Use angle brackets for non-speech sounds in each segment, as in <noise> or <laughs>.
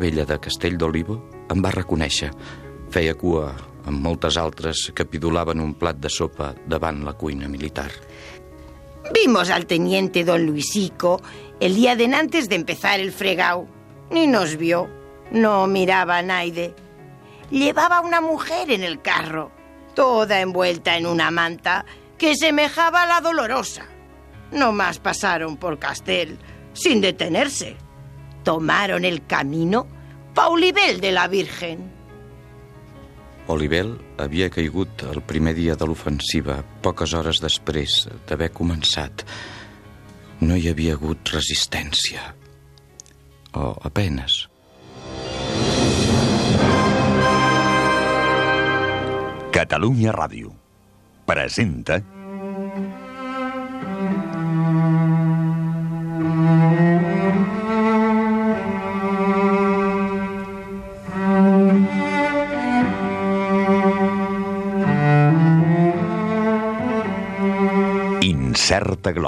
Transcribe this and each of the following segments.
vella de Castell d'Olivo em va reconèixer. Feia cua amb moltes altres que pidolaven un plat de sopa davant la cuina militar. Vimos al teniente don Luisico el día de antes de empezar el fregao. Ni nos vio. No miraba a Naide. Llevaba una mujer en el carro, toda envuelta en una manta que semejaba a la dolorosa. No más pasaron por Castel, sin detenerse. Tomaron el camino Paulibel de la Virgen. Olivel havia caigut el primer dia de l'ofensiva, poques hores després d'haver començat. No hi havia hagut resistència. O apenes. Catalunya Ràdio presenta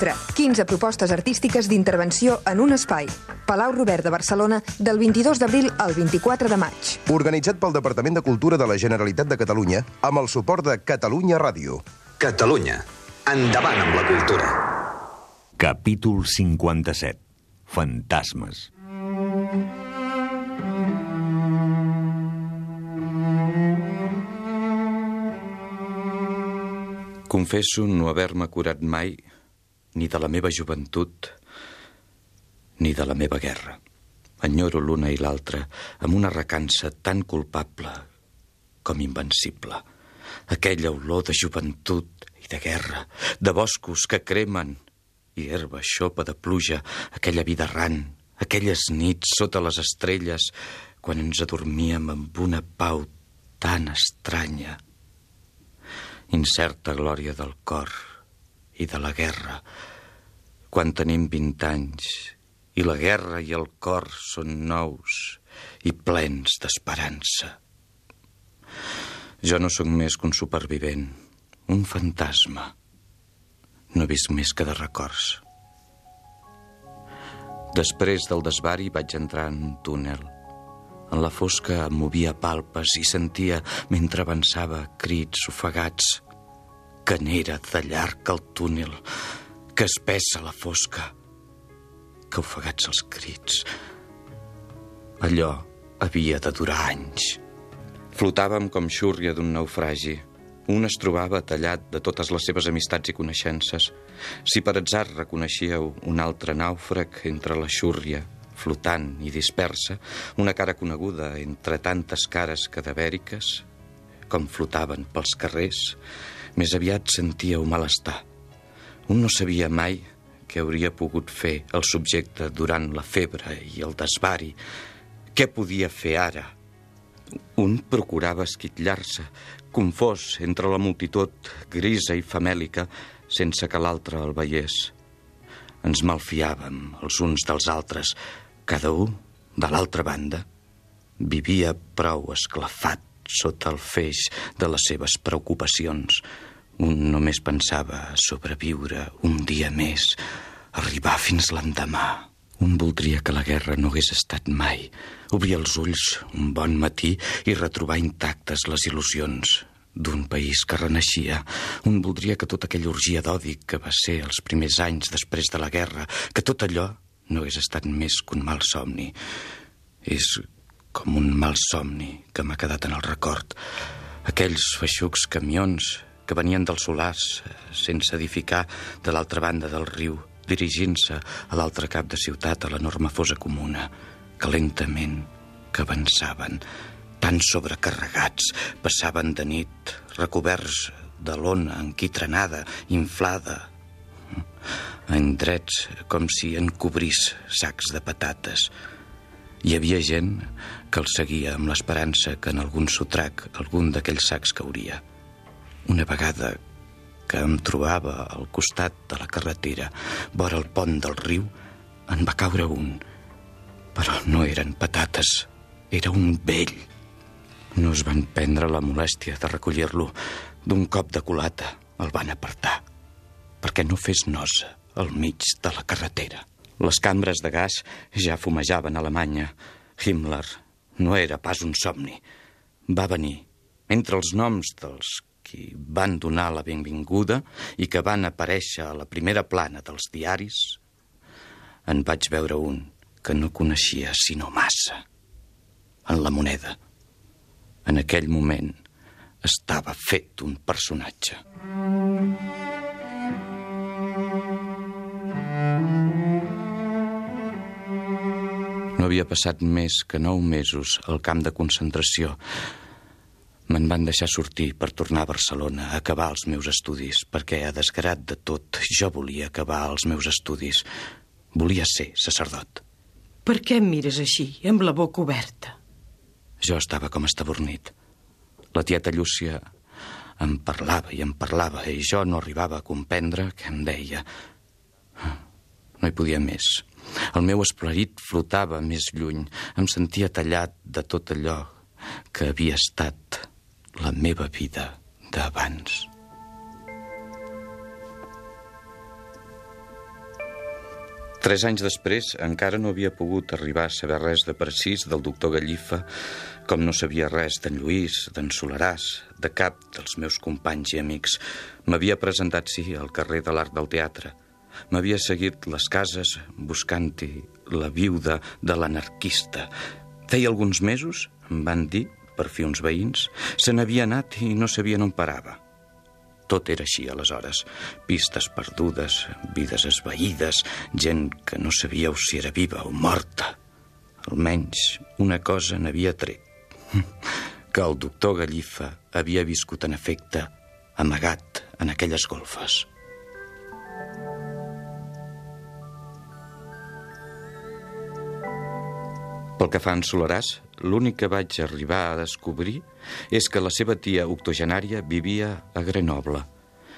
Extra, 15 propostes artístiques d'intervenció en un espai. Palau Robert de Barcelona, del 22 d'abril al 24 de maig. Organitzat pel Departament de Cultura de la Generalitat de Catalunya amb el suport de Catalunya Ràdio. Catalunya. Endavant amb la cultura. Capítol 57. Fantasmes. Confesso no haver-me curat mai ni de la meva joventut ni de la meva guerra. Enyoro l'una i l'altra amb una recança tan culpable com invencible. Aquella olor de joventut i de guerra, de boscos que cremen i herba xopa de pluja, aquella vida errant, aquelles nits sota les estrelles, quan ens adormíem amb una pau tan estranya. Incerta glòria del cor i de la guerra, quan tenim vint anys i la guerra i el cor són nous i plens d'esperança. Jo no sóc més que un supervivent, un fantasma. No he vist més que de records. Després del desvari vaig entrar en un túnel. En la fosca em movia palpes i sentia, mentre avançava, crits ofegats. Que n'era de llarg el túnel, que espessa la fosca, que ofegats els crits. Allò havia de durar anys. Flotàvem com xúrria d'un naufragi. Un es trobava tallat de totes les seves amistats i coneixences. Si per atzar reconeixíeu un altre nàufrag entre la xúrria, flotant i dispersa, una cara coneguda entre tantes cares cadavèriques, com flotaven pels carrers, més aviat sentíeu malestar. Un no sabia mai què hauria pogut fer el subjecte durant la febre i el desvari. Què podia fer ara? Un procurava esquitllar-se, confós entre la multitud grisa i famèlica, sense que l'altre el veiés. Ens malfiàvem els uns dels altres. Cada un, de l'altra banda, vivia prou esclafat sota el feix de les seves preocupacions. Un només pensava sobreviure un dia més, arribar fins l'endemà. Un voldria que la guerra no hagués estat mai. Obrir els ulls un bon matí i retrobar intactes les il·lusions d'un país que renaixia. Un voldria que tota aquella orgia d'odi que va ser els primers anys després de la guerra, que tot allò no hagués estat més que un mal somni. És com un mal somni que m'ha quedat en el record. Aquells feixucs camions que venien dels solars sense edificar de l'altra banda del riu, dirigint-se a l'altre cap de ciutat, a l'enorme fosa comuna, que lentament, que avançaven, tan sobrecarregats, passaven de nit, recoberts de lona enquitrenada, inflada, en drets com si en cobrís sacs de patates. Hi havia gent que el seguia amb l'esperança que en algun sotrac algun d'aquells sacs cauria. Una vegada que em trobava al costat de la carretera, vora el pont del riu, en va caure un. Però no eren patates, era un vell. No es van prendre la molèstia de recollir-lo. D'un cop de culata el van apartar, perquè no fes nosa al mig de la carretera. Les cambres de gas ja fumejaven a Alemanya. Himmler no era pas un somni. Va venir. Entre els noms dels qui van donar la benvinguda i que van aparèixer a la primera plana dels diaris, en vaig veure un que no coneixia sinó massa. En la moneda. En aquell moment estava fet un personatge. No havia passat més que nou mesos al camp de concentració. Me'n van deixar sortir per tornar a Barcelona a acabar els meus estudis, perquè, a desgrat de tot, jo volia acabar els meus estudis. Volia ser sacerdot. Per què em mires així, amb la boca oberta? Jo estava com estabornit. La tieta Llúcia em parlava i em parlava i jo no arribava a comprendre què em deia. No hi podia més. El meu esperit flotava més lluny. Em sentia tallat de tot allò que havia estat la meva vida d'abans. Tres anys després encara no havia pogut arribar a saber res de precís del doctor Gallifa, com no sabia res d'en Lluís, d'en Solaràs, de cap dels meus companys i amics. M'havia presentat, sí, al carrer de l'Arc del Teatre. M'havia seguit les cases buscant-hi la viuda de l'anarquista. Feia alguns mesos, em van dir, per fi uns veïns, se n'havia anat i no sabien on parava. Tot era així, aleshores. Pistes perdudes, vides esvaïdes, gent que no sabíeu si era viva o morta. Almenys una cosa n'havia tret. <laughs> Que el doctor Gallifa havia viscut en efecte amagat en aquelles golfes. Pel que fa en Solaràs, l'únic que vaig arribar a descobrir és que la seva tia octogenària vivia a Grenoble.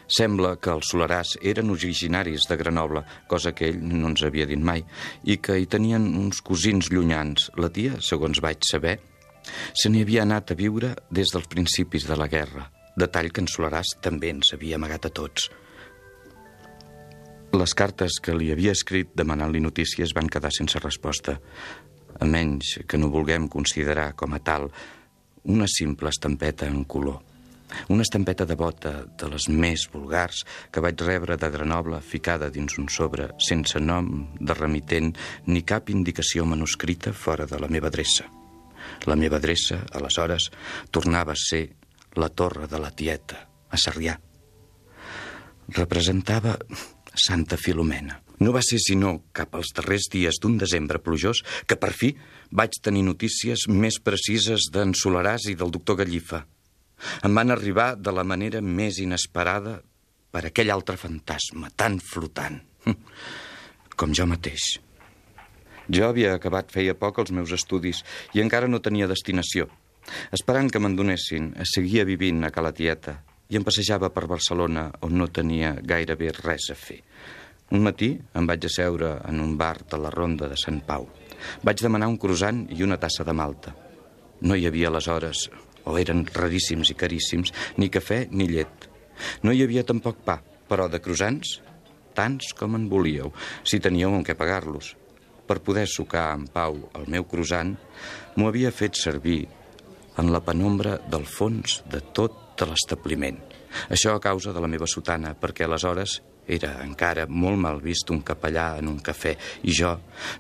Sembla que els Solaràs eren originaris de Grenoble, cosa que ell no ens havia dit mai, i que hi tenien uns cosins llunyans. La tia, segons vaig saber, se n'hi havia anat a viure des dels principis de la guerra, detall que en Solaràs també ens havia amagat a tots. Les cartes que li havia escrit demanant-li notícies van quedar sense resposta a menys que no vulguem considerar com a tal una simple estampeta en color. Una estampeta de bota de les més vulgars que vaig rebre de Grenoble ficada dins un sobre sense nom de remitent ni cap indicació manuscrita fora de la meva adreça. La meva adreça, aleshores, tornava a ser la torre de la tieta, a Sarrià. Representava Santa Filomena. No va ser sinó cap als darrers dies d'un desembre plujós que per fi vaig tenir notícies més precises d'en Solaràs i del doctor Gallifa. Em van arribar de la manera més inesperada per aquell altre fantasma tan flotant, com jo mateix. Jo havia acabat feia poc els meus estudis i encara no tenia destinació. Esperant que me'n donessin, seguia vivint a Cala Tieta i em passejava per Barcelona on no tenia gairebé res a fer. Un matí em vaig asseure en un bar de la Ronda de Sant Pau. Vaig demanar un croissant i una tassa de malta. No hi havia aleshores, o eren raríssims i caríssims, ni cafè ni llet. No hi havia tampoc pa, però de croissants, tants com en volíeu, si teníeu amb què pagar-los. Per poder sucar en pau el meu croissant, m'ho havia fet servir en la penombra del fons de tot l'establiment. Això a causa de la meva sotana, perquè aleshores era encara molt mal vist un capellà en un cafè i jo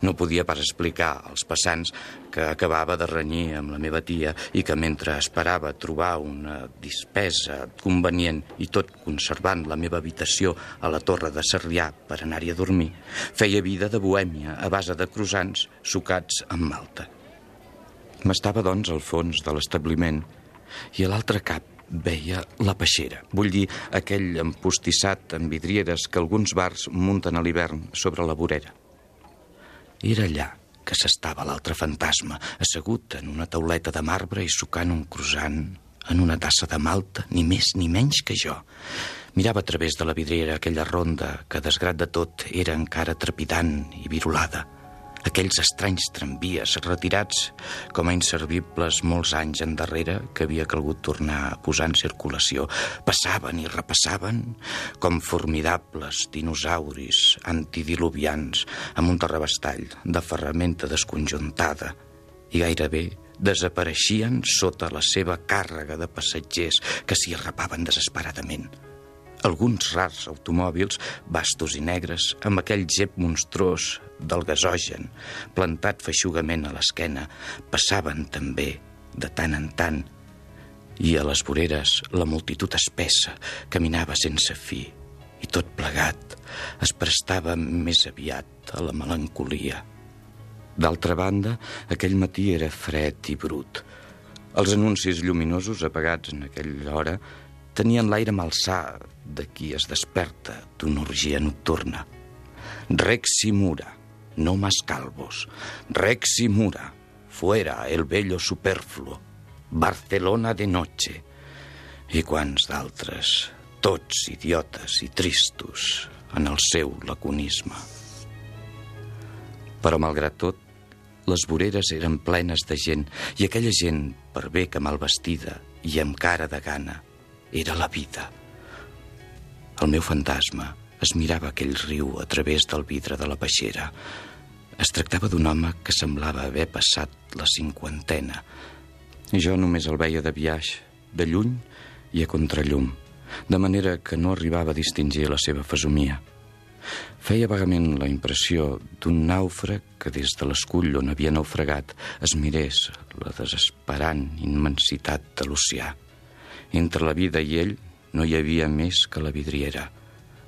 no podia pas explicar als passants que acabava de renyir amb la meva tia i que mentre esperava trobar una dispesa convenient i tot conservant la meva habitació a la torre de Sarrià per anar-hi a dormir, feia vida de bohèmia a base de croissants sucats amb malta. M'estava, doncs, al fons de l'establiment i a l'altre cap veia la peixera, vull dir aquell empostissat amb vidrieres que alguns bars munten a l'hivern sobre la vorera. Era allà que s'estava l'altre fantasma, assegut en una tauleta de marbre i sucant un croissant en una tassa de malta, ni més ni menys que jo. Mirava a través de la vidriera aquella ronda que, desgrat de tot, era encara trepidant i virulada aquells estranys tramvies retirats com a inservibles molts anys endarrere que havia calgut tornar a posar en circulació. Passaven i repassaven com formidables dinosauris antidiluvians amb un terrabastall de ferramenta desconjuntada i gairebé desapareixien sota la seva càrrega de passatgers que s'hi arrapaven desesperadament alguns rars automòbils, bastos i negres, amb aquell gep monstruós del gasogen, plantat feixugament a l'esquena, passaven també, de tant en tant, i a les voreres la multitud espessa caminava sense fi, i tot plegat es prestava més aviat a la melancolia. D'altra banda, aquell matí era fred i brut. Els anuncis lluminosos apagats en aquella hora tenien l'aire malsà de qui es desperta d'una orgia nocturna. Rex y Mura, no más calvos. Rex y Mura, fuera el bello superfluo. Barcelona de noche. I quants d'altres, tots idiotes i tristos en el seu laconisme. Però, malgrat tot, les voreres eren plenes de gent i aquella gent, per bé que mal vestida i amb cara de gana, era la vida. El meu fantasma es mirava aquell riu a través del vidre de la peixera. Es tractava d'un home que semblava haver passat la cinquantena. Jo només el veia de viaix, de lluny i a contrallum, de manera que no arribava a distingir la seva fesomia. Feia vagament la impressió d'un nàufrag que des de l'escull on havia naufragat es mirés la desesperant immensitat de l'oceà. Entre la vida i ell no hi havia més que la vidriera,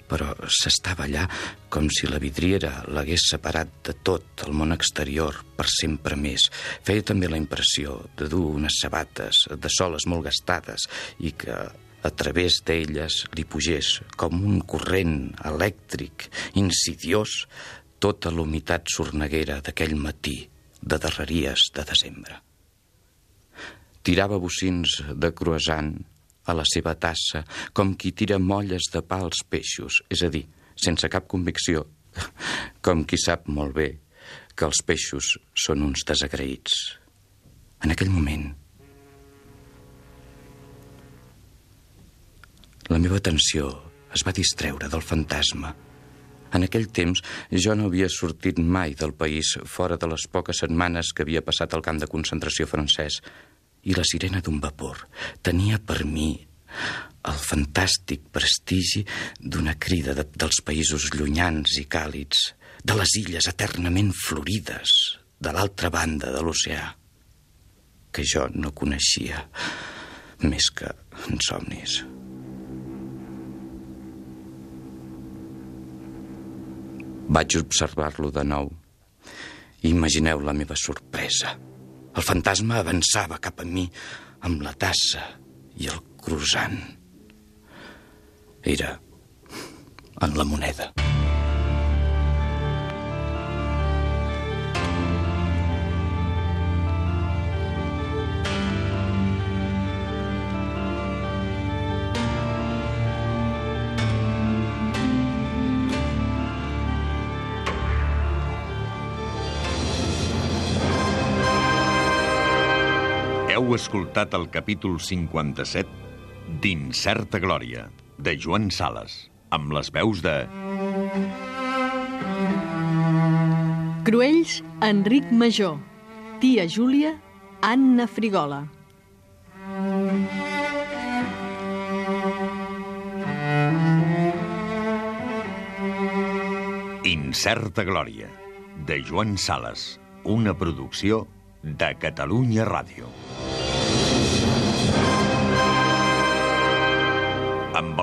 però s'estava allà com si la vidriera l'hagués separat de tot el món exterior per sempre més. Feia també la impressió de dur unes sabates de soles molt gastades i que a través d'elles li pugés com un corrent elèctric insidiós tota l'humitat sorneguera d'aquell matí de darreries de desembre. Tirava bocins de croissant a la seva tassa, com qui tira molles de pa als peixos, és a dir, sense cap convicció, <laughs> com qui sap molt bé que els peixos són uns desagraïts. En aquell moment, la meva atenció es va distreure del fantasma. En aquell temps jo no havia sortit mai del país fora de les poques setmanes que havia passat al camp de concentració francès i la sirena d'un vapor tenia per mi el fantàstic prestigi d'una crida de, dels països llunyans i càlids, de les illes eternament florides de l'altra banda de l'oceà, que jo no coneixia més que en somnis. Vaig observar-lo de nou. Imagineu la meva sorpresa. El fantasma avançava cap a mi amb la tassa i el croissant. Era en la moneda. Heu escoltat el capítol 57 d'Incerta Glòria, de Joan Sales, amb les veus de... Cruells, Enric Major. Tia Júlia, Anna Frigola. Incerta Glòria, de Joan Sales, una producció de Catalunya Ràdio.